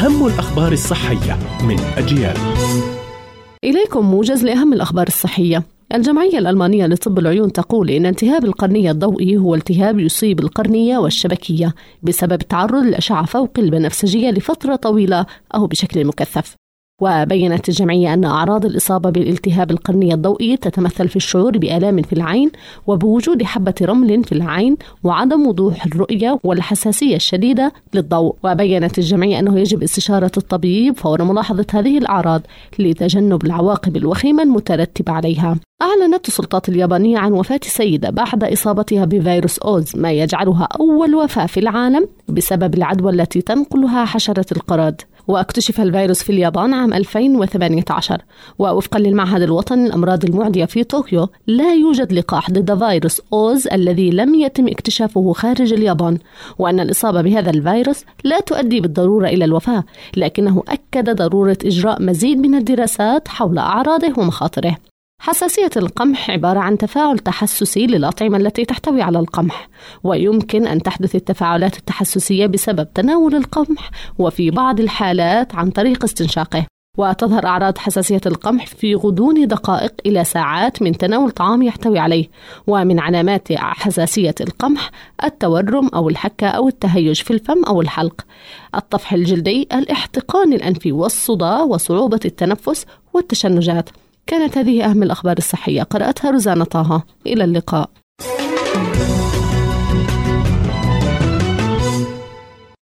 أهم الأخبار الصحية من أجيال. إليكم موجز لأهم الأخبار الصحية. الجمعية الألمانية لطب العيون تقول إن التهاب القرنية الضوئي هو التهاب يصيب القرنية والشبكية بسبب التعرض للأشعة فوق البنفسجية لفترة طويلة أو بشكل مكثف. وبينت الجمعية أن أعراض الإصابة بالالتهاب القرنية الضوئي تتمثل في الشعور بآلام في العين وبوجود حبة رمل في العين وعدم وضوح الرؤية والحساسية الشديدة للضوء. وبينت الجمعية أنه يجب استشارة الطبيب فور ملاحظة هذه الأعراض لتجنب العواقب الوخيمة المترتبة عليها. أعلنت السلطات اليابانية عن وفاة سيدة بعد إصابتها بفيروس أوز ما يجعلها أول وفاة في العالم بسبب العدوى التي تنقلها حشرة القراد. واكتشف الفيروس في اليابان عام 2018 ووفقا للمعهد الوطني للأمراض المعدية في طوكيو لا يوجد لقاح ضد فيروس أوز الذي لم يتم اكتشافه خارج اليابان وأن الإصابة بهذا الفيروس لا تؤدي بالضرورة إلى الوفاة لكنه أكد ضرورة إجراء مزيد من الدراسات حول أعراضه ومخاطره. حساسية القمح عبارة عن تفاعل تحسسي للأطعمة التي تحتوي على القمح ويمكن أن تحدث التفاعلات التحسسية بسبب تناول القمح وفي بعض الحالات عن طريق استنشاقه. وتظهر أعراض حساسية القمح في غضون دقائق إلى ساعات من تناول طعام يحتوي عليه. ومن علامات حساسية القمح التورم أو الحكة أو التهيج في الفم أو الحلق. الطفح الجلدي الاحتقان الأنفي والصداع وصعوبة التنفس والتشنجات. كانت هذه أهم الأخبار الصحية. قرأتها روزانا طه. إلى اللقاء.